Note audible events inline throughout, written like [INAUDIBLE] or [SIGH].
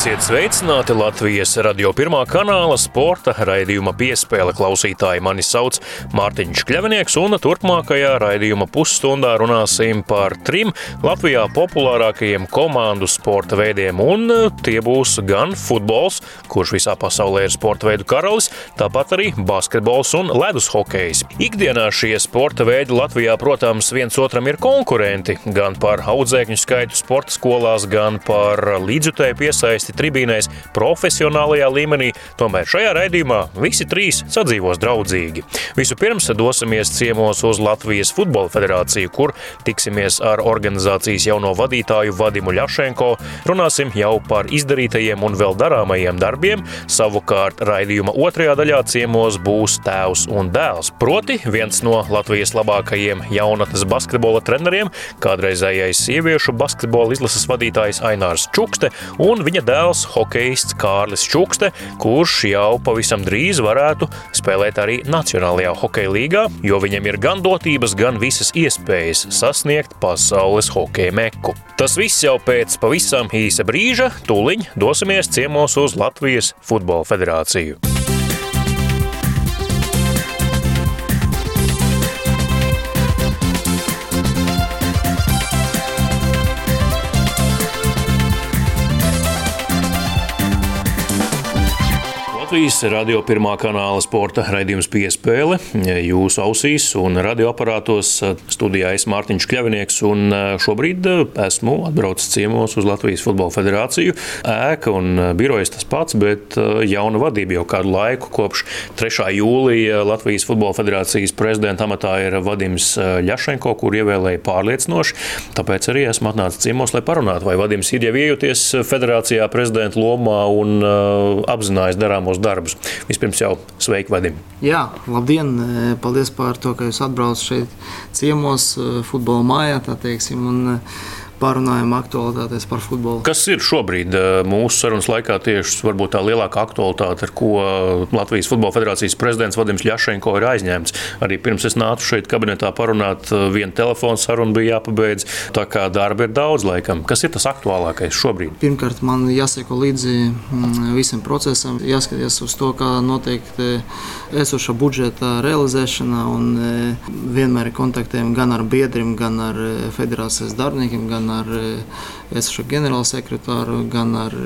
Esiet sveicināti Latvijas radio pirmā kanāla sporta raidījuma piespēle klausītāji. Mani sauc Mārtiņš Kļavinieks, un turpmākajā raidījuma pusstundā runāsim par trim Latvijā populārākajiem komandu sporta veidiem. Un e, tie būs gan futbols, kurš visā pasaulē ir sporta veidu karalis, tāpat arī basketbols un ledus hokejs. Ikdienā šie sporta veidi Latvijā, protams, viens otram ir konkurenti gan par audzēkņu skaitu sporta skolās, gan par līdzjutēju piesaisti tribīnēs profesionālajā līmenī. Tomēr šajā raidījumā visi trīs sadzīvos draudzīgi. Vispirms dosimies ciemos uz Latvijas Futbola Federāciju, kur tiksimies ar organizācijas jauno vadītāju Vadimu Ļašenko. Runāsim jau par izdarītajiem un vēl darāmajiem darbiem. Savukārt raidījuma otrajā daļā ciemos būs tēvs un dēls. Proti viens no Latvijas labākajiem jaunatnes basketbola treneriem, kādreizējais sieviešu basketbola izlases vadītājs Ainārs Čukste un viņa dēls hokejists Kārlis Čukste, kurš jau pavisam drīz varētu spēlēt arī Nacionālajā hokeja līgā, jo viņam ir gan dotības, gan visas iespējas sasniegt pasaules hokeja meku. Tas viss jau pēc pavisam īsa brīža, tūliņ dosimies ciemos uz Latvijas Futbola Federāciju. Latvijas radio pirmā kanāla sporta raidījums piespēle jūsu ausīs un radioaparātos. Studijā es Mārtiņš Kļavinieks un šobrīd esmu atbraucis ciemos uz Latvijas Futbola Federāciju. Ēka un birojas tas pats, bet jauna vadība jau kādu laiku kopš 3. jūlija Latvijas Futbola Federācijas prezidenta amatā ir Vadims Ļašenko, kur ievēlēja pārliecinoši. Tāpēc arī esmu atnācis ciemos, lai parunātu, vai Vadims ir jau iejuties federācijā prezidenta lomā un apzinājis darāmos darbus. Vispirms jau sveiki, Vadim! Jā, labdien! Paldies par to, ka jūs atbraucat šeit ciemos, futbola mājā, teiksim. Un, pārunājam aktualitātes par futbolu. Kas ir šobrīd eh, mūsu sarunas laikā tieši varbūt tā lielākā aktualitāte, ar ko Latvijas Futbola Federācijas prezidents Vadims Ļašenko ir aizņemts? Arī pirms es nācu šeit kabinetā parunāt, eh, viena telefona saruna bija jāpabeidz. Tā kā darba ir daudz laikam. Kas ir tas aktuālākais šobrīd? Pirmkārt, man jāseko līdzi mm, visam procesam, jāskatās uz to, kā noteikti esoša budžeta realizēšana un eh, vienmēr ir kontaktiem gan ar biedriem, gan ar federācijas darbiniekiem, gan ar esošo ģenerālsekretāru, gan ar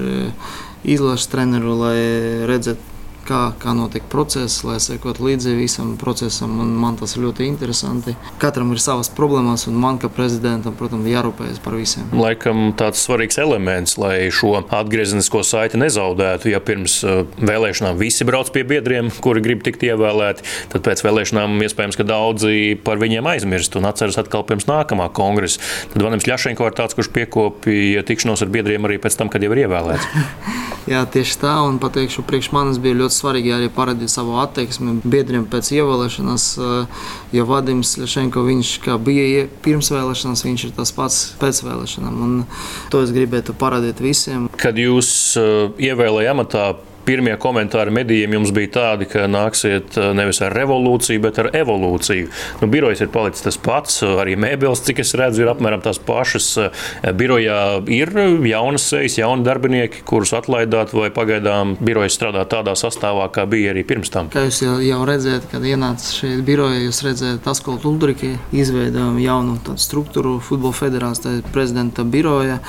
izlases treneru, lai redzētu, kā, kā notiek process, lai sekotu līdzi visam procesam. Man tas ļoti interesanti. Katram ir savas problēmas, un man, kā prezidentam, protams, jārūpējas par visiem. Laikam tāds svarīgs elements, lai šo atgriezenisko saiti nezaudētu. Ja pirms uh, vēlēšanām visi brauc pie biedriem, kuri grib tikt ievēlēti, tad pēc vēlēšanām iespējams, ka daudzi par viņiem aizmirst un atceras atkal pirms nākamā kongresa. Tad Vanims Ļašenko ir tāds, kurš piekopīja tikšanos ar biedriem arī pēc tam, kad jau ir ievēlēts. [LAUGHS] Jā, tieši tā, un pateikšu, priekš manis bija ļoti svarīgi arī parādīt savu attieksmi biedriem pēc ievēlēšanas. Eh, jo Vadims Lešenko, viņš bija pirms vēlēšanas, viņš ir tas pats pēc vēlēšanām. Un to es gribētu parādīt visiem. Kad jūs uh, ievēlējāt amatā, pirmie komentāri medijiem jums bija tādi, ka nāksiet eh, nevis ar revolūciju, bet ar evolūciju. Nu, birojs ir palicis tas pats, arī mēbeles, cik es redzu, ir apmēram tās pašas. Eh, birojā ir jaunas sejas, jauni darbinieki, kurus atlaidāt, vai pagaidām birojas strādā tādā sastāvā, kā bija arī pirms tam. Kā jūs jau, jau redzējāt, kad ienācāt šeit birojā, jūs redzējāt, tas, ko Luldriki izveidojām jaunu struktūru futbola federācijas prezidenta biroja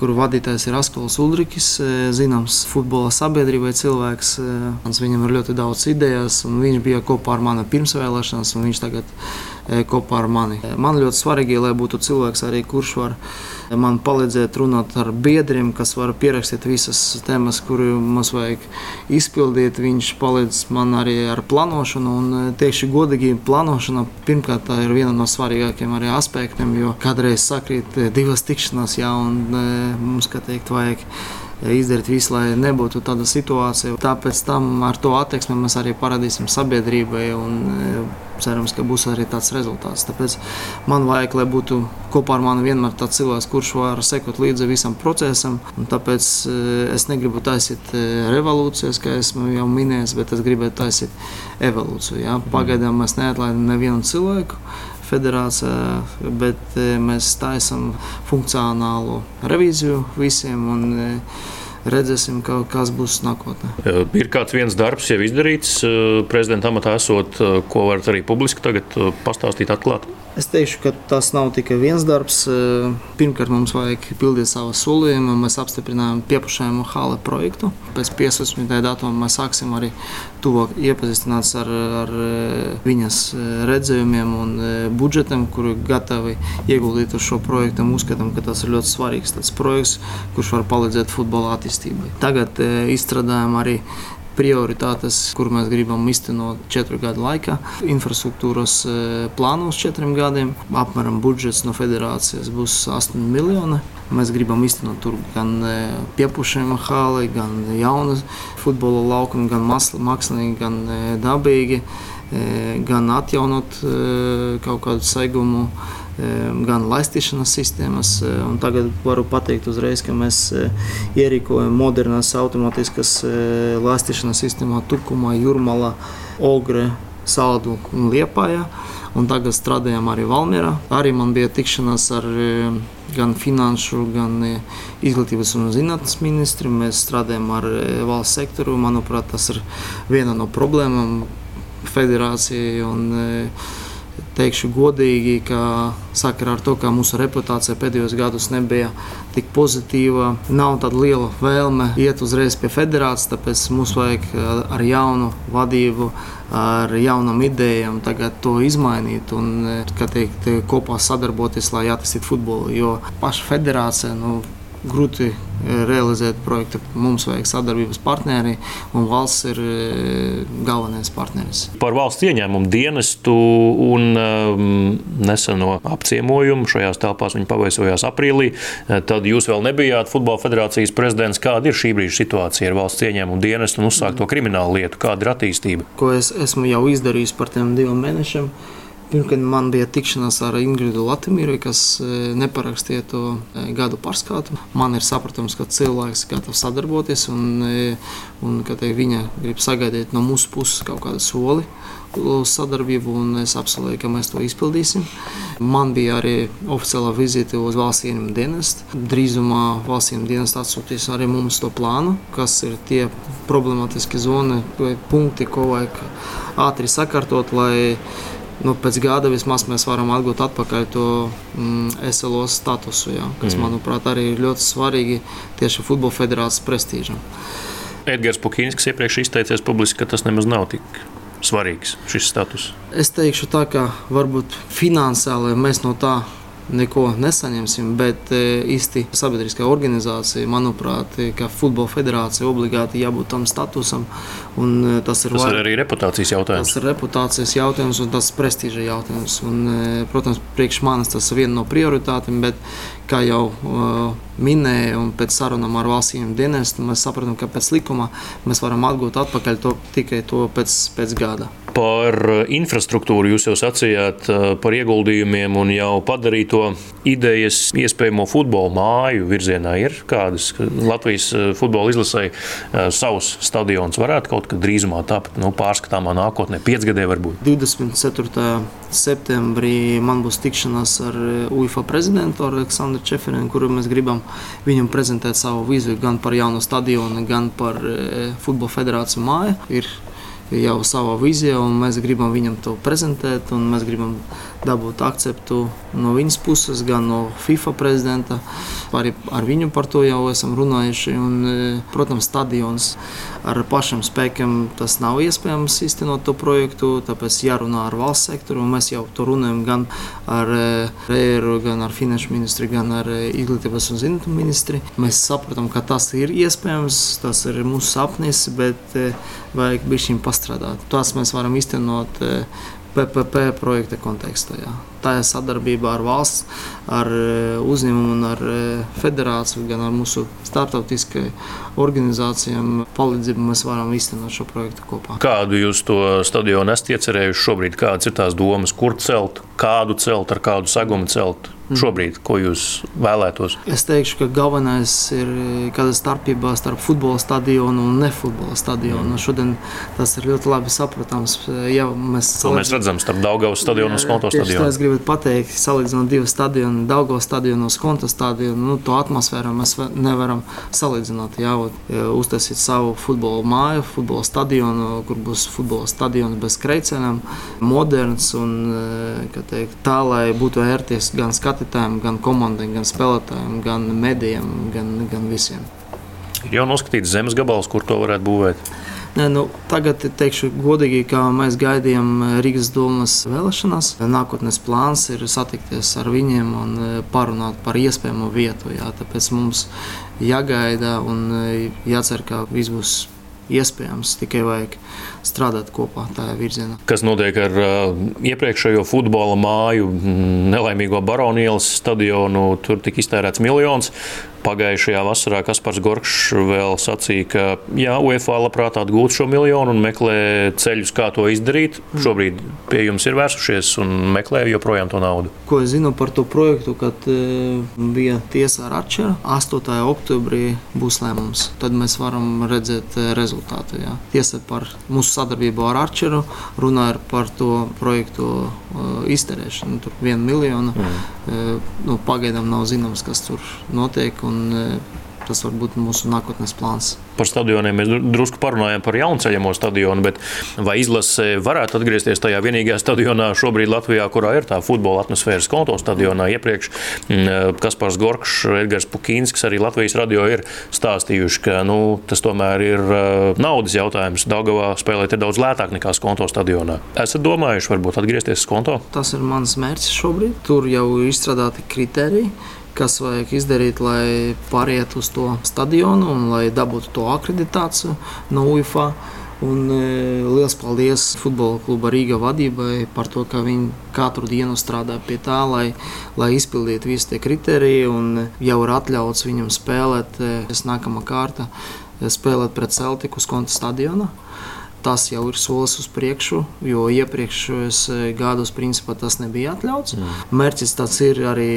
kuru vadītājs ir Askols Ulrichs, e, zināms futbola sabiedrībai cilvēks. E, viņam ir ļoti daudz idejas, un viņš bija kopā ar mani pirmsvēlēšanās, un viņš tagad ir kopā ar mani. Man ļoti svarīgi, lai būtu cilvēks arī, kurš var man palīdzēt runāt ar biedriem, kas var pierakstīt visas tēmas, kuru mums vajag izpildīt. Viņš palīdz man arī ar plānošanu, un teikšu godīgi, plānošana pirmkārt ir viena no svarīgākajiem aspektiem, jo kādreiz sakrīt divas tikšanās, jā, un mums, kā teikt, vajag izdarīt visu, lai nebūtu tāda situācija. Tāpēc tam ar to attieksmi mēs arī parādīsim sabiedrībai un e, cerams, ka būs arī tāds rezultāts. Tāpēc man vajag, lai būtu kopā ar mani vienmēr tāds cilvēks, kurš var sekot līdzi visam procesam. Tāpēc e, es negribu taisīt e, revolūcijas, kā esmu jau minējis, bet es gribētu taisīt evolūciju. Ja? Pagaidām mēs neatlaidām nevienu cilvēku federācijā, bet mēs taisām funkcionālu revīziju visiem. Un, redzēsim, ka, kas būs nākotnē. Ir kāds viens darbs jau izdarīts prezidenta amatā esot, ko varat arī publiski tagad pastāstīt atklāt? Es teikšu, ka tas nav tikai viens darbs. Pirmkārt, mums vajag pildīt savu solījumu. Mēs apstiprinājām piepušājumu hāle projektu. Pēc 15. datuma mēs sāksim arī tuvāk iepazīstināt ar, ar viņas redzējumiem un budžetam, kuru gatavi ieguldīt uz šo projektu. Uzskatām, ka tas ir ļoti svarīgs projekts, kurš var palīdzēt futbola attīstībai. Tagad izstrādājam arī prioritātes, kur mēs gribam iztenot četru gadu laikā. Infrastruktūras e, plānos četriem gadiem. Apmēram budžets no federācijas būs 8 miljoni. Mēs gribam iztenot tur gan e, piepušējumu hāli, gan jaunu futbola laukumu, gan mākslīgi, gan e, dabīgi, gan atjaunot kaut kādu segumu gan laistīšanas sistēmas. Tagad varu pateikt uzreiz, ka mēs ierīkojam modernas automātiskas laistīšanas sistēmā Tukumā, Jurmalā, Ogre, Saldu un Liepājā. Un tagad strādājam arī Valmjerā. Arī man bija tikšanās ar gan finanšu, gan izglītības un zinātnes ministru. Mēs strādājam ar valsts sektoru. Manuprāt, tas ir viena no problēmām federācijai. Teikšu godīgi, ka sakarā ar to, ka mūsu reputācija pēdējos gados nebija tik pozitīva, nav tāda liela vēlme iet uzreiz pie federācijas, tāpēc mums vajag eh, ar jaunu vadību, ar jaunām idejām tagad to izmainīt un eh, teikt, kopā sadarboties, lai attīstītu futbolu. Jo paša federācija. Nu, grūti e, realizēt projektu. Mums vajag sadarbības partneri, un valsts ir e, galvenais partneris. Par valsts ieņēmumu dienestu un um, neseno apciemojumu šajās telpās viņi pavaisojās aprīlī. E, tad jūs vēl nebijāt Futbola federācijas prezidents. Kāda ir šī brīža situācija ar valsts ieņēmumu dienestu un uzsākto kriminālu lietu? Kāda ir attīstība? Ko es esmu jau izdarījis par tiem diviem mēnešiem? Pirmkārt, man bija tikšanās ar Ingridu Latviju, kas e, neparakstīja to e, gadu pārskatu. Man ir sapratams, ka cilvēks ir gatavs sadarboties un, e, un ka viņa grib sagaidīt no mūsu puses kaut kādu soli sadarbību, un es apsolīju, ka mēs to izpildīsim. Man bija arī oficiālā vizīte uz valsts ieņēmumu dienestu. Drīzumā valsts ieņēmumu dienests atsūtīs arī mums to plānu, kas ir tie problemātiski zoni vai punkti, ko vajag ātri sakārtot, lai nu, pēc gada vismaz mēs varam atgūt atpakaļ to mm, SLO statusu, jā, kas, mm. manuprāt, arī ir ļoti svarīgi tieši futbola federācijas prestižam. Edgars Pukīns, kas iepriekš izteicies publiski, ka tas nemaz nav tik svarīgs šis status. Es teikšu tā, ka varbūt finansiāli mēs no tā neko nesaņemsim, bet e, īsti sabiedriskā organizācija, manuprāt, e, ka futbola federācija obligāti jābūt tam statusam. E, tas ir, tas var, ir arī reputācijas jautājums. Tas ir reputācijas jautājums un tas ir prestiža jautājums. Un, protams, priekš manis tas ir viena no prioritātēm, bet kā jau minēja, un pēc sarunām ar valstīm dienestu mēs sapratām, ka pēc likuma mēs varam atgūt atpakaļ to tikai to pēc, pēc gada. Par infrastruktūru jūs jau sacījāt, par ieguldījumiem un jau padarīto idejas iespējamo futbola māju virzienā ir kādas. Latvijas futbola izlasēja savus stadionus varētu kaut kad drīzumā tapt nu, pārskatāmā nākotnē, piecgadē varbūt. 24. septembrī man būs tikšanās ar UEFA prezidentu Aleksandru Čeferinu, kuru mēs gribam viņam prezentēt savu vīziju gan par jaunu stadionu, gan par Futbola federāciju māju. Ir jau savā vīzijā, un mēs gribam viņam to prezentēt. Mēs gribam dabūt akceptu no viņas puses, gan no FIFA prezidenta. Arī ar viņu par to jau esam runājuši. Un, e, protams, stadions ar pašiem spēkiem tas nav iespējams īstenot to projektu. Tāpēc jārunā ar valsts sektoru. Mēs jau to runājam gan ar e, Rēru, gan ar Finanšu ministru, gan ar e, Izglītības un zinātnē ministru. Mēs saprotam, ka tas ir iespējams, tas ir mūsu sapnis, bet vajag šim pastrādāt. Tas mēs varam īstenot PPP projekta kontekstā. Jā. Tā ir sadarbība ar valsts, ar e, uzņēmumu un ar e, federāciju, gan ar mūsu starptautiskajām organizācijām. Palīdzību mēs varam īstenot šo projektu kopā. Kādu jūs to stadionu esat iecerējuši šobrīd? Kādas ir tās domas, kur celt, kādu celt, ar kādu segumu celt? šobrīd, ko jūs vēlētos? Es teikšu, ka galvenais ir kāda starpība starp futbola stadionu un nefutbola stadionu. Mm. Šodien tas ir ļoti labi saprotams. Ja mēs, to mēs redzam starp Daugavas stadionu un Skonto stadionu. Es gribētu pateikt, salīdzinot divus stadionus, Daugavas stadionu un Skonto stadionu, nu, to atmosfēru mēs nevaram salīdzināt. Jā, uztaisīt savu futbola māju, futbola stadionu, kur būs futbola stadions bez kreicieniem, moderns un teikt, tā, lai būtu ērties gan skatītājiem, gan komandai, gan spēlētājiem, gan medijiem, gan, gan visiem. Ir jau noskatīts zemes gabals, kur to varētu būvēt. Ne, nu, tagad teikšu godīgi, ka mēs gaidījām Rīgas domas vēlēšanās. Nākotnes plāns ir satikties ar viņiem un e, parunāt par iespējamo vietu. Jā, tāpēc mums jāgaida un e, jācer, ka viss būs iespējams. Tikai vajag strādāt kopā tajā virzienā. Kas notiek ar uh, iepriekšējo futbola māju, nelaimīgo Baronielas stadionu? Tur tika iztērēts miljons. Pagājušajā vasarā Kaspars Gorčs vēl sacīja, ka jā, UEFA labprāt atgūtu šo miljonu un meklē ceļus, kā to izdarīt. Mm. Šobrīd pie jums ir vērsušies un meklē joprojām to naudu. Ko es zinu par to projektu, kad e, bija tiesa ar Arčeru. 8. oktobrī būs lēmums. Tad mēs varam redzēt e, rezultātu. Jā. Tiesa par mūsu sadarbību ar Arčeru runāja par to projektu uh, izterēšanu. Tur viena miljona. Mm. Uh, nu, pagaidām nav zināms, kas tur notiek. Un, uh, tas var būt mūsu nākotnes plāns. Par stadioniem mēs drusku parunājām par jaunceļamo stadionu, bet vai izlase varētu atgriezties tajā vienīgajā stadionā šobrīd Latvijā, kurā ir tā futbola atmosfēra konto stadionā iepriekš? Mm, Kaspars Gorkšs, Edgars Pukīnskis, arī Latvijas radio ir stāstījuši, ka nu, tas tomēr ir uh, naudas jautājums. Daugavā spēlēt ir daudz lētāk nekā konto stadionā. Esat domājuši varbūt atgriezties konto? Tas ir mans mērķis šobrīd. Tur jau ir izstrādāti kriteriji kas vajag izdarīt, lai pārietu uz to stadionu un lai dabūtu to akreditāciju no UFA. Un, e, liels paldies futbola kluba Rīga vadībai par to, ka viņi katru dienu strādā pie tā, lai, lai izpildītu visus tie kriteriji. Jau ir atļauts viņam spēlēt, e, nākamā kārta, e, spēlēt pret Celtiku uz konta stadiona tas jau ir solis uz priekšu, jo iepriekšējos eh, gados principā tas nebija atļauts. Mm. Mērķis tāds ir arī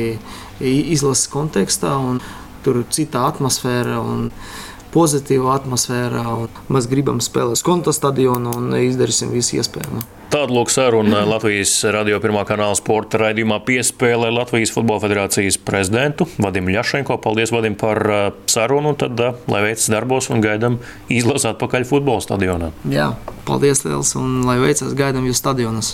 izlases kontekstā, un tur ir cita atmosfēra. Pozitīva atmosfēra, un mēs gribam spēlēt konta stadionu un izdarīsim visu iespējamo. Tāda lūk saruna Latvijas radio pirmā kanāla sporta raidījumā piespēlē Latvijas Futbola Federācijas prezidentu Vadimu Ļašenko. Paldies, Vadim, par uh, sarunu. Tad, uh, lai veicas darbos un gaidām izlasīt atpakaļ futbola stadionā. Jā, paldies liels un lai veicas gaidām jūs stadionos.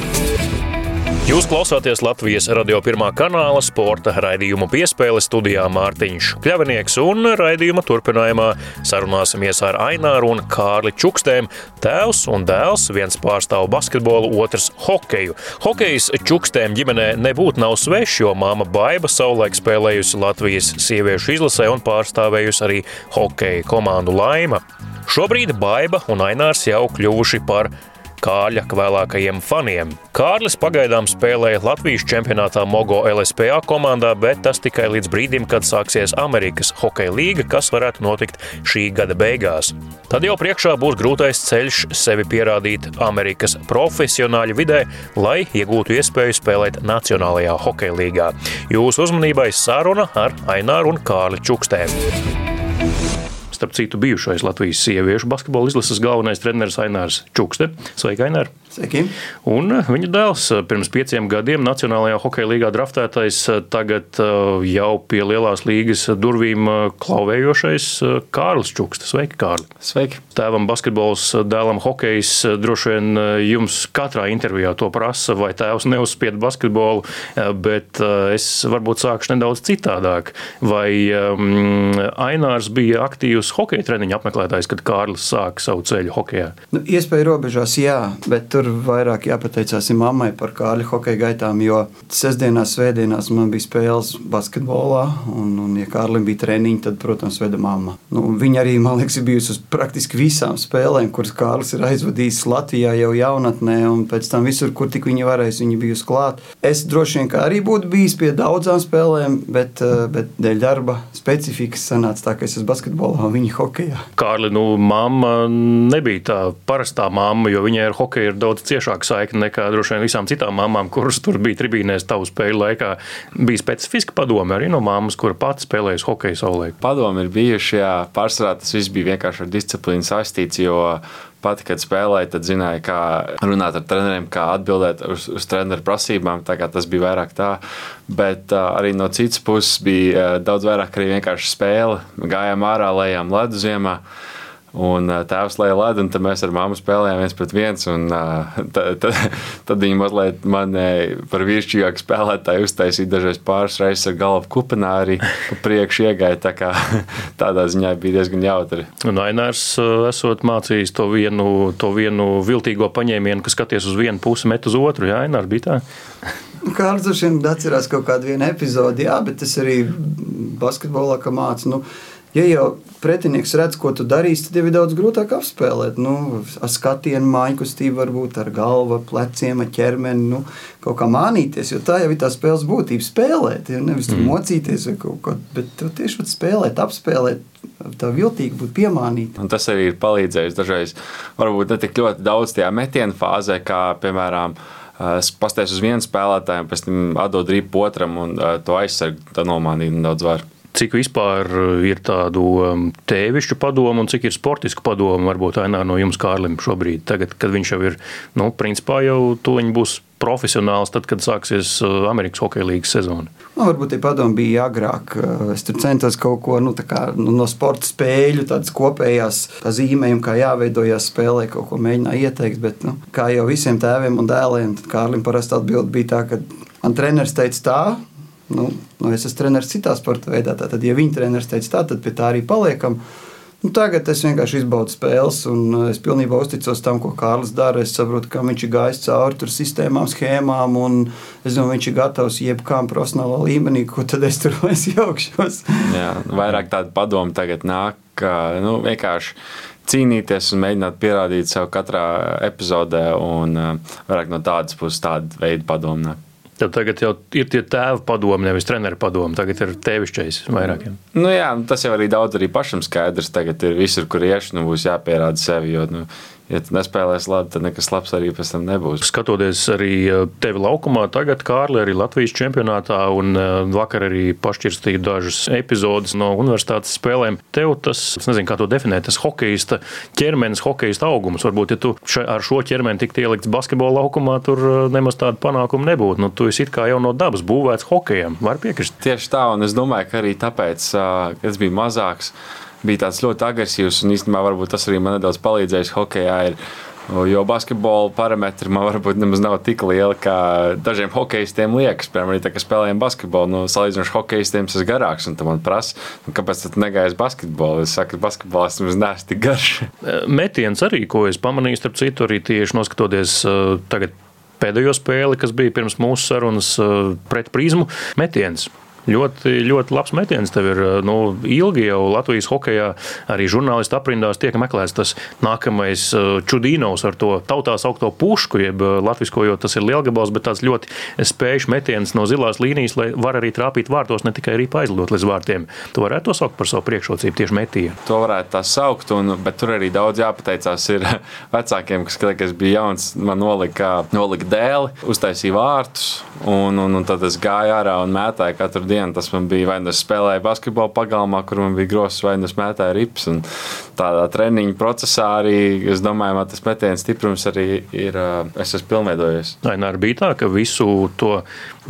Jūs klausāties Latvijas radio pirmā kanāla sporta raidījumu piespēle studijā Mārtiņš Kļavinieks un raidījuma turpinājumā sarunāsimies ar Aināru un Kārli Čukstēm. Tēvs un dēls, viens pārstāv basketbolu, otrs hokeju. Hokejs Čukstēm ģimenē nebūtu nav svešs, jo māma Baiba savulaik spēlējusi Latvijas sieviešu izlasē un pārstāvējusi arī hokeja komandu Laima. Šobrīd Baiba un Ainārs jau kļuvuši par Kāļa vēlākajiem faniem. Kārlis pagaidām spēlēja Latvijas čempionātā Mogo LSPA komandā, bet tas tikai līdz brīdim, kad sāksies Amerikas hokeja līga, kas varētu notikt šī gada beigās. Tad jau priekšā būs grūtais ceļš sevi pierādīt Amerikas profesionāļu vidē, lai iegūtu iespēju spēlēt Nacionālajā hokeja līgā. Jūsu uzmanībai saruna ar Aināru un Kārli Čukstēm starp citu, bijušais Latvijas sieviešu basketbola izlases galvenais treneris Ainārs Čukste. Sveika, Ainār! Sveiki. Un eh, viņa dēls eh, pirms pieciem gadiem Nacionālajā hokeja līgā draftētais, eh, tagad jau pie lielās līgas durvīm klauvējošais Kārlis Čukste. Sveiki, Kārli! Sveiki! Tēvam basketbols, dēlam hokejs. Droši vien jums katrā intervijā to prasa, vai tēvs neuzspied basketbolu, bet es varbūt sākšu nedaudz citādāk. Vai um, Ainārs bija aktīvs hokeja treniņa apmeklētājs, kad Kārlis sāka savu ceļu hokejā? Nu, iespēju robežās, jā, bet tur tur vairāk jāpateicās mammai par Kārļa hokeja gaitām, jo sestdienās, svētdienās man bija spēles basketbolā, un, un ja Kārlim bija treniņi, tad, protams, veda mamma. Nu, viņa arī, man liekas, ir bijusi uz praktiski visām spēlēm, kuras Kārlis ir aizvadījis Latvijā jau jaunatnē, un pēc tam visur, kur tik viņa varēs, viņa bijusi klāt. Es droši vien arī būtu bijis pie daudzām spēlēm, bet, eh, bet dēļ darba specifikas sanāca tā, ka es esmu basketbolā un viņa hokeja. Kārli, nu, mamma nebija tā parastā mamma, jo viņai ar hokeju ir daudz ciešāka saikne nekā droši vien visām citām mamām, kuras tur bija tribīnēs tavu spēļu laikā. Bija specifiska padome arī no mammas, kura pati spēlējas hokeju savulaik. Padomi ir bijuši, jā, pārsvarā tas viss bija vienkārši ar disciplīnu saistīts, jo pati, kad spēlēja, tad zināja, kā runāt ar treneriem, kā atbildēt uz, uz treneru prasībām. Tas bija vairāk tā. Bet uh, arī no citas puses bija uh, daudz vairāk arī vienkārši spēle. Gājām ārā, lejām ledu ziemā. Un tēvs lēja ledu, un tad mēs ar māmu spēlējām viens pret viens. [LAUGHS] Tad, tad, tad viņi mazliet man par vīrišķīgāku spēlētāju uztaisīja dažreiz pāris reizes ar galvu kupenā arī pa priekšu iegāja. Tā kā, [LAUGHS] tādā ziņā bija diezgan jautri. Un Ainārs esot mācījis to vienu, to vienu viltīgo paņēmienu, kas skaties uz vienu pusi, met uz otru. Jā, Ainārs bija tā. [LAUGHS] Kārlis droši vien atcerās kaut kādu epizodi, jā, bet tas arī basketbolā, ka mācīja. Nu, ja jau pretinieks redz, ko tu darīsi, tad jau ir daudz grūtāk apspēlēt. Nu, ar skatienu, māju kustību, varbūt ar galvu, pleciem, ar ķermeni, nu, kaut kā mānīties. Jo tā jau ir tā spēles būtība. Spēlēt, ja nevis mm. mocīties vai kaut ko, bet tieši spēlēt, apspēlēt. Tā viltīgi būtu piemānīta. Un tas arī ir palīdzējis dažreiz, varbūt ne tik ļoti daudz tajā metienu fāzē, kā piemēram. Es pastāstu uz vienu spēlētāju, pēc tam atdodu ripu otram, un to aizsargu nomānīt daudz vairāk cik vispār eh, ir tādu um, tēvišķu padomu un cik ir sportisku padomu varbūt ainā no jums Kārlim šobrīd, tagad, kad viņš jau ir, nu, principā jau toņi būs profesionāls, tad, kad sāksies uh, Amerikas Hokeja līnijas sezona? Nu, varbūt tie padomi bija agrāk. Uh, es tur centos kaut ko nu, kā, nu, no sporta spēļu, tādas kopējās zīmējumu, kā jāveidojās spēlē, kaut ko mēģināju ieteikt. Bet, nu, kā jau visiem tēviem un dēliem, Kārlim parasti atbild bija tā, ka man treneris teica tā, Nu, nu, es esmu treneris citā sporta veidā. Tad, ja viņa treneris teica tā, tad pie tā arī paliekam. Nu, tagad es vienkārši izbaudu spēles, un uh, es pilnībā uzticos tam, ko Kārlis dara. Es saprotu, ka viņš ir gājis cauri sistēmām, schēmām, un es domāju, viņš ir gatavs jebkām profesionālā līmenī, ko tad es tur iejaukšos. Jā, vairāk tādu padomu tagad nāk, ka nu, vienkārši cīnīties un mēģināt pierādīt sev katrā epizodē, un uh, vairāk no tādas puses tāda veida padomu nāk. Tev tagad jau ir tie tēva padomi, nevis treneru padomi. Tagad ir tēvišķais vairākiem. Nu jā, tas jau arī daudz arī pašam skaidrs. Tagad ir visur, kur iešu, nu būs jāpierāda sevi. Jo, nu, ja tu nespēlēsi labi, tad nekas labs arī pēc tam nebūs. Skatoties arī eh, tevi laukumā, tagad Kārli arī Latvijas čempionātā un eh, vakar arī pašķirstīju dažas epizodes no universitātes spēlēm. Tev tas, es nezinu, kā to definēt, tas hokeista ķermenis, hokeista augums. Varbūt, ja tu ar šo ķermeni tiktu ielikts basketbola laukumā, tur eh, nemaz tāda panākuma nebūtu. Nu, tu esi kā jau no dabas būvēts hokejam. Var piekrist? Tieši tā, un es domāju, ka arī tāpēc, kad es biju mazāks, bija tāds ļoti agresīvs, un īstenībā varbūt tas arī man nedaudz palīdzējis hokeja. Jo basketbola parametri man varbūt nemaz nav tik lieli, kā dažiem hokeistiem liekas. Piemēram, arī tā, ka spēlējam basketbolu, nu, salīdzinoši hokeistiem tas ir garāks. Un man prasa, nu, kāpēc tu negājies basketbolu? Es saku, basketbolā es nemaz neesmu tik garš. [LAUGHS] Metiens arī, ko es pamanīju, starp citu, arī tieši noskatoties tagad pēdējo spēli, kas bija pirms mūsu sarunas pret prizmu, metiens Ļoti, ļoti labs metiens. Tev ir nu, ilgi jau Latvijas hokeja, arī žurnālisti aprindās tiek meklēts tas nākamais čudīnos ar to tautā saukto pušku, jeb latviskojot tas ir lielgabals, bet tāds ļoti spējušs metiens no zilās līnijas, lai var arī trāpīt vārtos, ne tikai arī aizlidot līdz vārtiem. Tu varētu to saukt par savu priekšrocību tieši metienu. To varētu tā saukt, un, bet tur arī daudz jāpateicās ir [LAUGHS] vecākiem, kas, kad es biju jauns, man nolika, nolika dēli, uztaisīja vārtus, un, un, un tad es gāju ārā un mētāju katru dienu. Tas man bija vai nu es spēlēju basketbolu pagalmā, kur man bija grozs, vai nu es mētāju rips. Un tādā treniņa procesā arī, es domāju, man tas metiens stiprums arī ir, es esmu pilnveidojies. Ainār bija tā, ka visu to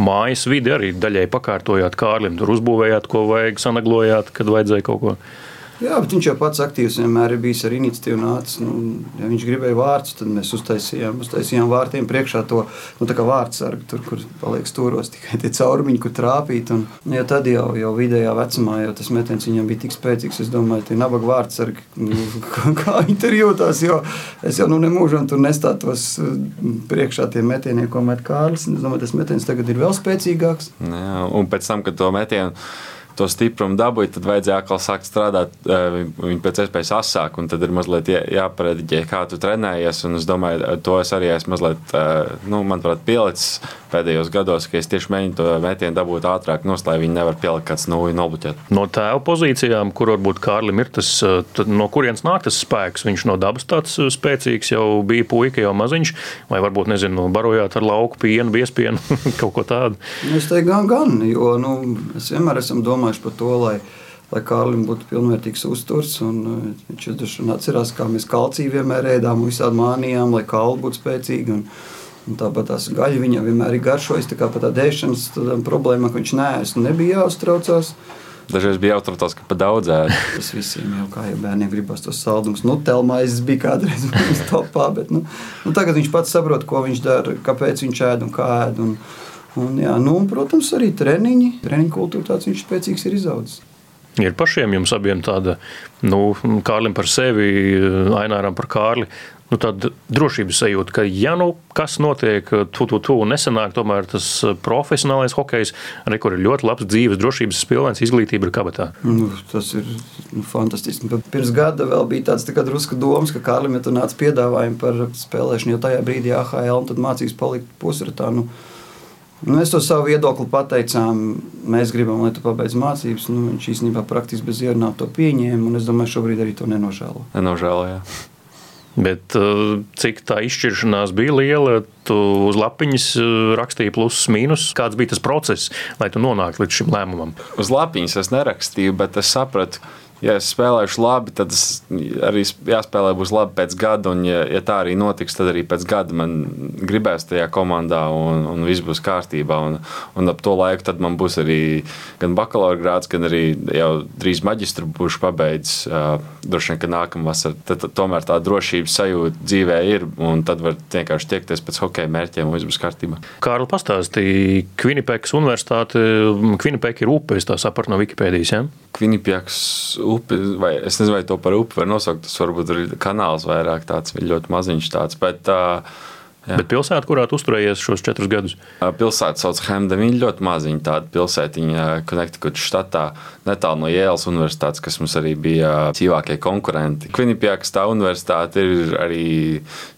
mājas vidi arī daļai pakārtojāt Kārlim, tur uzbūvējāt, ko vajag, sanaglojāt, kad vajadzēja kaut ko. Jā, bet viņš jau pats aktīvs vienmēr ir bijis ar iniciatīvu. Nācis, nu, ja viņš gribēja vārdus, tad mēs uztaisījām, uztaisījām vārtiem priekšā to nu, vārdsargu, tur, kur paliek stūros tikai tie caurumiņi, kur trāpīt. Un, ja tad jau, jau vidējā vecumā jau tas metiens viņam bija tik spēcīgs, es domāju, tie nabaga vārdsargi, [LAUGHS] nu, kā viņi tur jūtās. Jo es jau nu, nemūžam tur nestātos mm, priekšā tiem metieniem, ko met Kārlis. Es domāju, tas metiens tagad ir vēl spēcīgāks. Jā, un pēc tam, kad to metienu to stiprumu dabūja, tad vajadzēja atkal sākt strādāt eh, viņu pēc iespējas asāk. Tad ir mazliet jāparediģē, kā tu trenējies. Un es domāju, to es arī esmu mazliet, eh, nu, manuprāt, pielicis pēdējos gados, ka es tieši mēģinu to metienu dabūt ātrāk, nos, lai viņi nevar pielikt kāds nulli nobloķēt. No tēva pozīcijām, kur varbūt Kārlim ir tas, eh, no kurienes nāk tas spēks? Viņš no dabas tāds spēcīgs jau bija puika, jau maziņš, vai varbūt, nezinu, barojāt ar lauku pienu, biespienu, [LAUGHS] kaut ko tādu? Es teiktu, gan, gan, jo nu, es vienmēr esmu domājis, domājuši par to, lai, lai Kārlim būtu pilnvērtīgs uzturs. Un, viņš atcerās, kā mēs kalciju vienmēr ēdām, visādi mānījām, lai kauli būtu spēcīgi. Un, un tāpat tās gaļa viņam vienmēr ir garšojas, tā kā par tā dēšanas problēmu, ka viņš neēst, nebija jāuztraucās. Dažreiz bija jautājums, ka par daudz ēda. [LAUGHS] Tas visiem jau kā jau bērniem gribas tos saldumus. Nu, telmais bija kādreiz [LAUGHS] mums topā, bet nu, nu, tagad viņš pats saprot, ko viņš dara, kāpēc viņš ēd un kā ēd. Un, Un, jā, nu, un, protams, arī treniņi, treniņu kultūra tāds viņš spēcīgs ir izaudzis. Ir pašiem jums abiem tāda, nu, Kārlim par sevi, Aināram par Kārli, nu, tāda drošības sajūta, ka, ja nu kas notiek, tu, tu, tu nesenāk, tomēr tas profesionālais hokejs, arī kur ir ļoti labs dzīves drošības spilvens, izglītība ir kabatā. Nu, tas ir nu, fantastiski. Pirms gada vēl bija tāds tā drusku domas, ka Kārlim ir nācis piedāvājumi par spēlēšanu, jo tajā brīdī AHL un tad mācīs palikt pusratā. Nu, Nu, es to savu viedokli pateicām. Mēs gribam, lai tu pabeidz mācības. Nu, viņš īstenībā praktiski bez ierunām to pieņēma. Es domāju, šobrīd arī to nenožēlo. Nenožēlo, jā. Bet uh, cik tā izšķiršanās bija liela, tu uz lapiņas uh, rakstīji plusus, mīnus. Kāds bija tas process, lai tu nonāktu līdz šim lēmumam? Uz lapiņas es nerakstīju, bet es sapratu, ka ja es spēlēšu labi, tad arī jāspēlē būs labi pēc gada. Un, ja, ja tā arī notiks, tad arī pēc gada man gribēs tajā komandā, un, un viss būs kārtībā. Un, un ap to laiku man būs arī gan bakalaura grāds, gan arī jau drīz maģistra būšu pabeidzis. Droši vien, ka nākamā vasarā tad, tomēr tā drošības sajūta dzīvē ir, un tad var vienkārši tiekties pēc hokeja mērķiem, un viss būs kārtībā. Kārli pastāstīja, Kvinipekas universitāte, Kvinipeka ir upe, es tā sapratu no Wikipēdijas. Ja? Kvinipeks upi, vai es nezinu, vai to par upi var nosaukt. Tas varbūt ir kanāls vairāk tāds, ļoti maziņš tāds. Bet, uh, Jā. Bet pilsēta, kurā tu uzturējies šos četrus gadus? Pilsēta sauc Hemda. Viņa ļoti maziņa tāda pilsētiņa, Connecticut štatā, netālu no Jēlas universitātes, kas mums arī bija dzīvākie konkurenti. Kvinipjākas tā universitāte ir arī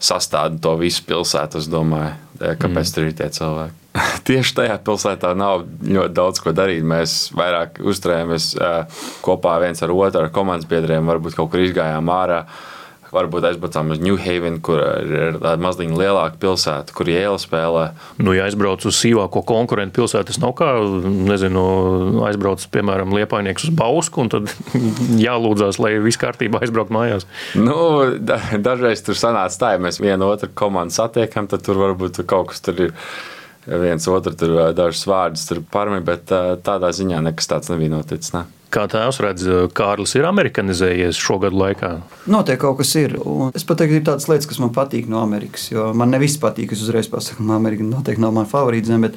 sastāda to visu pilsētu, es domāju. Kāpēc mm. tur ir tie cilvēki? [LAUGHS] Tieši tajā pilsētā nav ļoti daudz ko darīt. Mēs vairāk uzturējāmies kopā viens ar otru, ar komandas biedriem, varbūt kaut kur izgājām ārā. Varbūt aizbraucām uz New Haven, kur ir tāda mazliet lielāka pilsēta, kur iela spēlē. Nu, ja aizbrauc uz sīvāko konkurentu pilsētu, tas nav kā, nezinu, aizbrauc, piemēram, liepainieks uz Bausku, un tad [LAUGHS] jālūdzās, lai viss kārtībā aizbraukt mājās. Nu, da, dažreiz tur sanāca tā, ja mēs vienu otru komandu satiekam, tad tur varbūt kaut kas tur ir viens otru tur dažus vārdus parmi, bet tādā ziņā nekas tāds nebija noticis. Ne? Kā tēvs redz, Kārlis ir amerikanizējies šo gadu laikā? Noteikti kaut kas ir. Un es pat teiktu, ir tādas lietas, kas man patīk no Amerikas. Man ne viss patīk. Es uzreiz pasaku, ka Amerika noteikti nav mana favorīta zeme.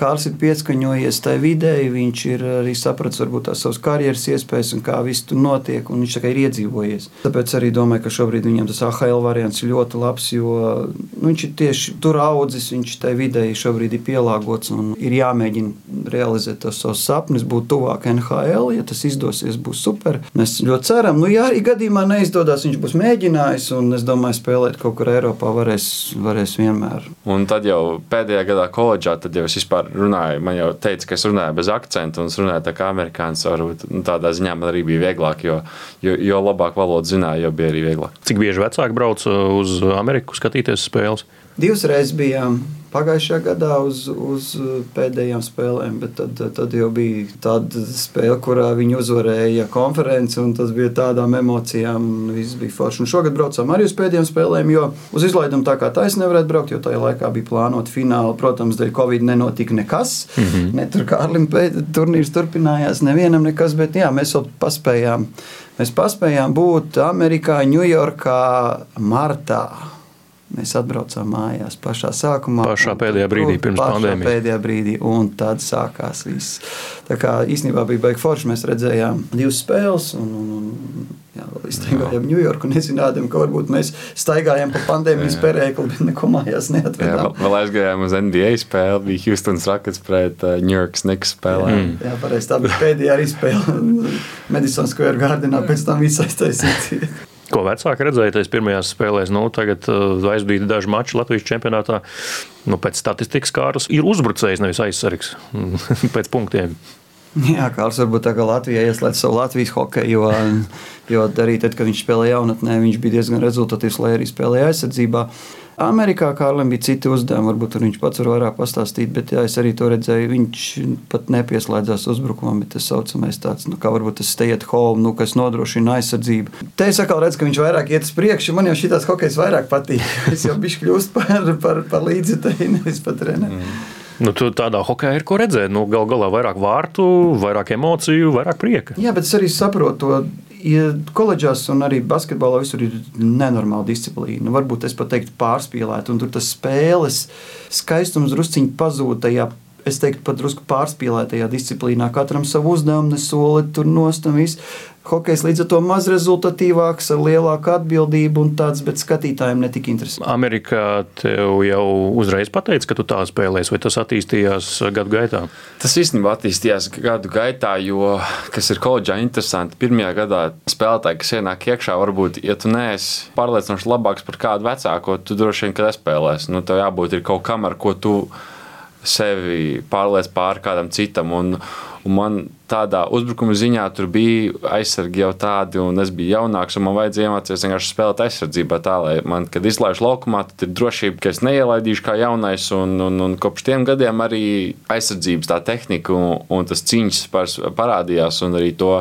Kārlis ir pieskaņojies tajā vidē, viņš ir arī sapratis varbūt tās savas karjeras iespējas un kā viss tur notiek, un viņš ir iedzīvojies. Tāpēc arī domāju, ka šobrīd viņam tas AHL variants ir ļoti labs, jo nu, viņš ir tieši tur audzis, viņš tajā vidē šobrīd ir pielāgots un ir jāmēģina realizēt tos savus sapņus, būt tuvāk NHL. Ja tas izdosies, būs super. Mēs ļoti ceram, nu, ja arī gadījumā neizdodas, viņš būs mēģinājis, un es domāju, spēlēt kaut kur Eiropā varēs, varēs vienmēr. Un tad jau pēdējā gadā koledžā, tad jau es vispār runāju, man jau teica, ka es runāju bez akcentu, un es runāju tā kā amerikānis. Varbūt nu, tādā ziņā man arī bija vieglāk, jo, jo, jo labāk valodu zināju, jo bija arī vieglāk. Cik bieži vecāki brauc uz Ameriku skatīties spēles? Divas reizes bijām pagājušajā gadā uz, uz pēdējām spēlēm, bet tad, tad jau bija tāda spēle, kurā viņi uzvarēja konferenci, un tas bija tādām emocijām, un viss bija forši. Un šogad braucām arī uz pēdējām spēlēm, jo uz izlaidumu tā kā taisa nevarētu braukt, jo tajā laikā bija plānota fināla. Protams, dēļ Covid nenotika nekas. Mm -hmm. Ne tur kā Arlim turnīrs turpinājās, nevienam nekas, bet jā, mēs vēl paspējām. Mēs paspējām būt Amerikā, Ņujorkā, Martā. Mēs atbraucām mājās pašā sākumā. Pašā pēdējā brīdī, pirms pandēmijas. Pēdējā brīdī, un tad sākās viss. Tā kā īstenībā bija baigi forši. Mēs redzējām divas spēles, un, un, un jā, vēl izstaigājām Ņujorku, nezinādām, ka varbūt mēs staigājām pa pandēmijas perēkli, bet neko mājās neatvedām. Jā, vēl aizgājām uz NBA spēli, bija Houston's Rockets pret uh, New York Knicks spēlē. Mm. Jā, pareizi, tā bija pēdējā arī spēle [LAUGHS] Madison Square Gardenā, pēc tam viss aiztaisīts. [LAUGHS] Ko vecāki redzēja pirmajās spēlēs, nu, tagad uh, aizbīja daži mači Latvijas čempionātā. Nu, pēc statistikas kārtas ir uzbrucējs, nevis aizsargs [LAUGHS] pēc punktiem. [LAUGHS] Jā, Kārlis varbūt tā kā Latvijā ieslēdz savu Latvijas hokeju, jo, jo arī tad, kad viņš spēlēja jaunatnē, viņš bija diezgan rezultatīvs, lai arī spēlēja aizsardzībā. Amerikā Kārlim bija citi uzdevumi, varbūt viņš pats var vairāk pastāstīt, bet jā, es arī to redzēju. Viņš pat nepieslēdzās uzbrukumam, bet tas saucamais tāds, nu, kā varbūt tas stay at home, nu, kas nodrošina aizsardzību. Te es atkal redzu, ka viņš vairāk iet uz priekšu. Man jau šī tās hokejs vairāk patīk. [LAUGHS] Es jau bišķi kļūst par, par, par līdzjutēju, nevis par treneru. Mm. Nu, tādā hokeja ir ko redzēt. Nu, Galu galā vairāk vārtu, vairāk emociju, vairāk prieka. Jā, bet es arī saprotu to ja koledžās un arī basketbolā visur ir nenormāla disciplīna. Varbūt es pat teiktu pārspīlēta, un tur tas spēles skaistums drusciņi pazūd tajā. Es teiktu, pat drusku pārspīlētajā disciplīnā. Katram savu uzdevumu, nesoli tur nostam. Hokejs līdz ar to maz rezultatīvāks, ar lielāku atbildību un tāds, bet skatītājiem netika interesanti. Amerikā tev jau uzreiz pateica, ka tu tā spēlēsi, vai tas attīstījās gadu gaitā? Tas īstenībā attīstījās gadu gaitā, jo, kas ir koledžā interesanti, pirmajā gadā spēlētāji, kas ienāk iekšā, varbūt, ja tu neesi pārliecinoši labāks par kādu vecāko, tu droši vien, kad spēlēsi. Nu, tev jābūt ir kaut kam, ar ko tu sevi pārliec pāri kādam citam. Un, Un man tādā uzbrukuma ziņā tur bija aizsargi jau tādi, un es biju jaunāks, un man vajadzēja iemācīties vienkārši spēlēt aizsardzībā tā, lai man, kad izlaižu laukumā, tad ir drošība, ka es neielaidīšu kā jaunais, un, un, un kopš tiem gadiem arī aizsardzības tā tehnika un, un tas cīņas parādījās, un arī to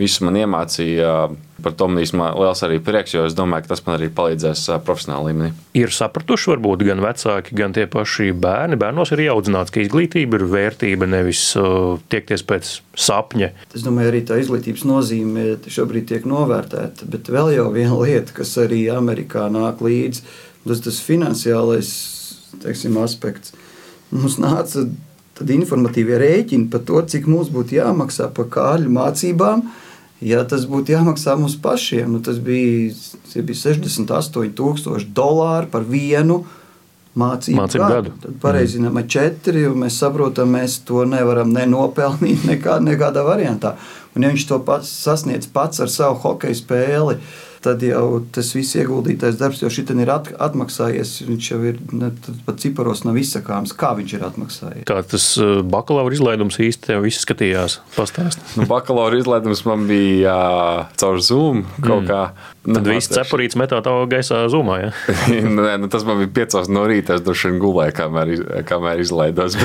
visu man iemācīja. Par to man īstenībā liels arī prieks, jo es domāju, ka tas man arī palīdzēs profesionālā līmenī. Ir sapratuši, varbūt gan vecāki, gan tie paši bērni. Bērnos ir audzināts, ka izglītība ir vērtība, nevis uh, tiekties pēc sapņa. Es domāju, arī tā izglītības nozīme šobrīd tiek novērtēta. Bet vēl jau viena lieta, kas arī Amerikā nāk līdzi, tas ir finansiālais teiksim, aspekts. Mums nāca informatīvie rēķini par to, cik mums būtu jāmaksā par kāļu mācībām Ja tas būtu jāmaksā mums pašiem, nu tas bija, bija 68,000 dolāri par vienu mācību, mācību gadu. gadu. Tad pareizinām mm. četri, un mēs saprotam, mēs to nevaram nenopelnīt nekā, nekādā variantā. Un ja viņš to pats sasniedz pats ar savu hokeju spēli, tad jau tas viss ieguldītais darbs, jo šī ir at, atmaksājies. Viņš jau ir pat ciparos nav izsakāms, kā viņš ir atmaksājies. Kā tas uh, bakalaura izlaidums īsti tev izskatījās? Pastāst. nu, bakalaura izlaidums man bija uh, caur Zoom kaut mm. kā. Tad viss cepurīts metā tā gaisā zumā. Ja? [LAUGHS] Nē, nu, tas man bija piecos no rīta. Es droši vien gulēju, kamēr, kamēr izlaidos.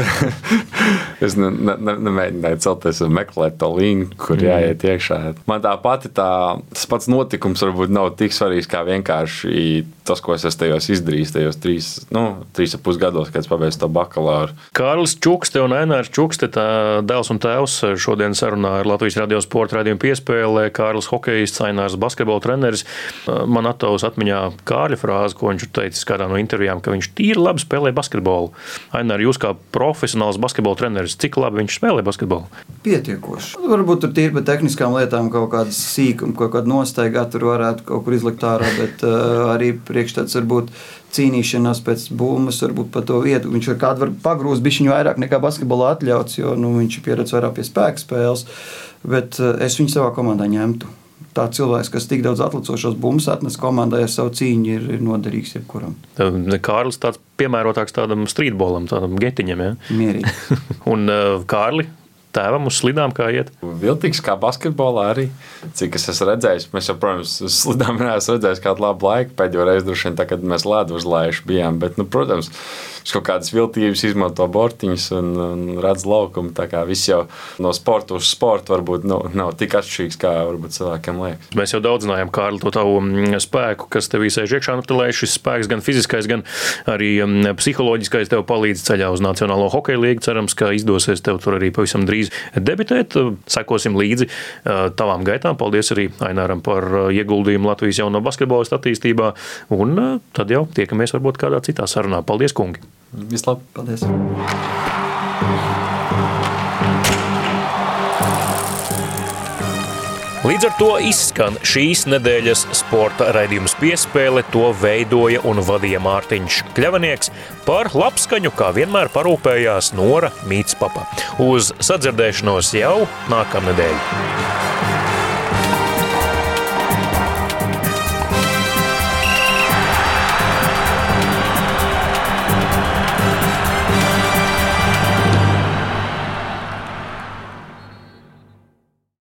[LAUGHS] es ne, ne, ne, nemēģināju celties un meklēt to linku, kur mm. jāiet iekšā. Man tā pati tā, tas pats notikums varbūt nav tik svarīgs kā vienkārši tas, ko es tajos izdarīju, tajos trīs, nu, trīs ap pus gados, kad es pabeidzu to bakalauru. Kārlis Čukste un Ainārs Čukste, tā dēls un tēvs šodien sarunā ar Latvijas radio sporta raidījumu piespēlē. Kārlis hokejists, Ainārs basketbola treneris. Man attāvs atmiņā Kārļa frāze, ko viņš teica kādā no intervijām, ka viņš tīri labi spēlē basketbolu. Ainār, jūs kā profesionāls basketbola treneris, cik labi viņš spēlē basketbolu? Pietiekoši. Varbūt tur tīri par tehniskām lietām kaut kādas sīkuma, kaut kāda nostaigā tur varētu kaut kur izlikt ārā, bet uh, arī priekšstats varbūt cīnīšanās pēc būmas, varbūt pa to vietu. Viņš ar kādu var pagrūst bišķiņu vairāk nekā basketbolā atļauts, jo nu, viņš ir pieredzējis vairāk pie spēka spēles, bet uh, es viņu savā komandā ņemtu tā cilvēks, kas tik daudz atlicošos bumbas atnes komandai ar savu cīņu, ir, ir noderīgs jebkuram. Kārlis tāds piemērotāks tādam streetbolam, tādam getiņam. Ja? Mierīgi. [LAUGHS] un uh, Kārli, tēvam uz slidām kā iet? Viltīgs kā basketbolā arī. Cik es esmu redzējis, mēs jau, protams, uz slidām neesam redzējuši kādu labu laiku. Pēdējo reizi, droši vien, tā, kad mēs ledu uzlaiši bijām. Bet, nu, protams, viņš kaut kādas viltības izmanto bortiņus un, un redz laukumu. Tā kā viss jau no sporta uz sporta varbūt nav, nav tik atšķirīgs, kā varbūt cilvēkiem liekas. Mēs jau daudz zinājām, Kārli, to tavu mm, spēku, kas tev sēž iekšā. Nu, lai šis spēks gan fiziskais, gan arī mm, psiholoģiskais tev palīdz ceļā uz Nacionālo hokeja līgu. Cerams, ka izdosies tev tur arī pavisam drīz debitēt. Sekosim līdzi tavām gaitām. Paldies arī Aināram par ieguldījumu Latvijas jauno basketbolistu attīstībā. Un tad jau tiekamies varbūt kādā citā sarunā. Paldies, kungi! Vislabāk! Paldies! Līdz ar to izskan šīs nedēļas sporta raidījums piespēle. To veidoja un vadīja Mārtiņš Kļavanieks. Par labskaņu, kā vienmēr, parūpējās Nora Mītspapa. Uz sadzirdēšanos jau nākamnedēļ!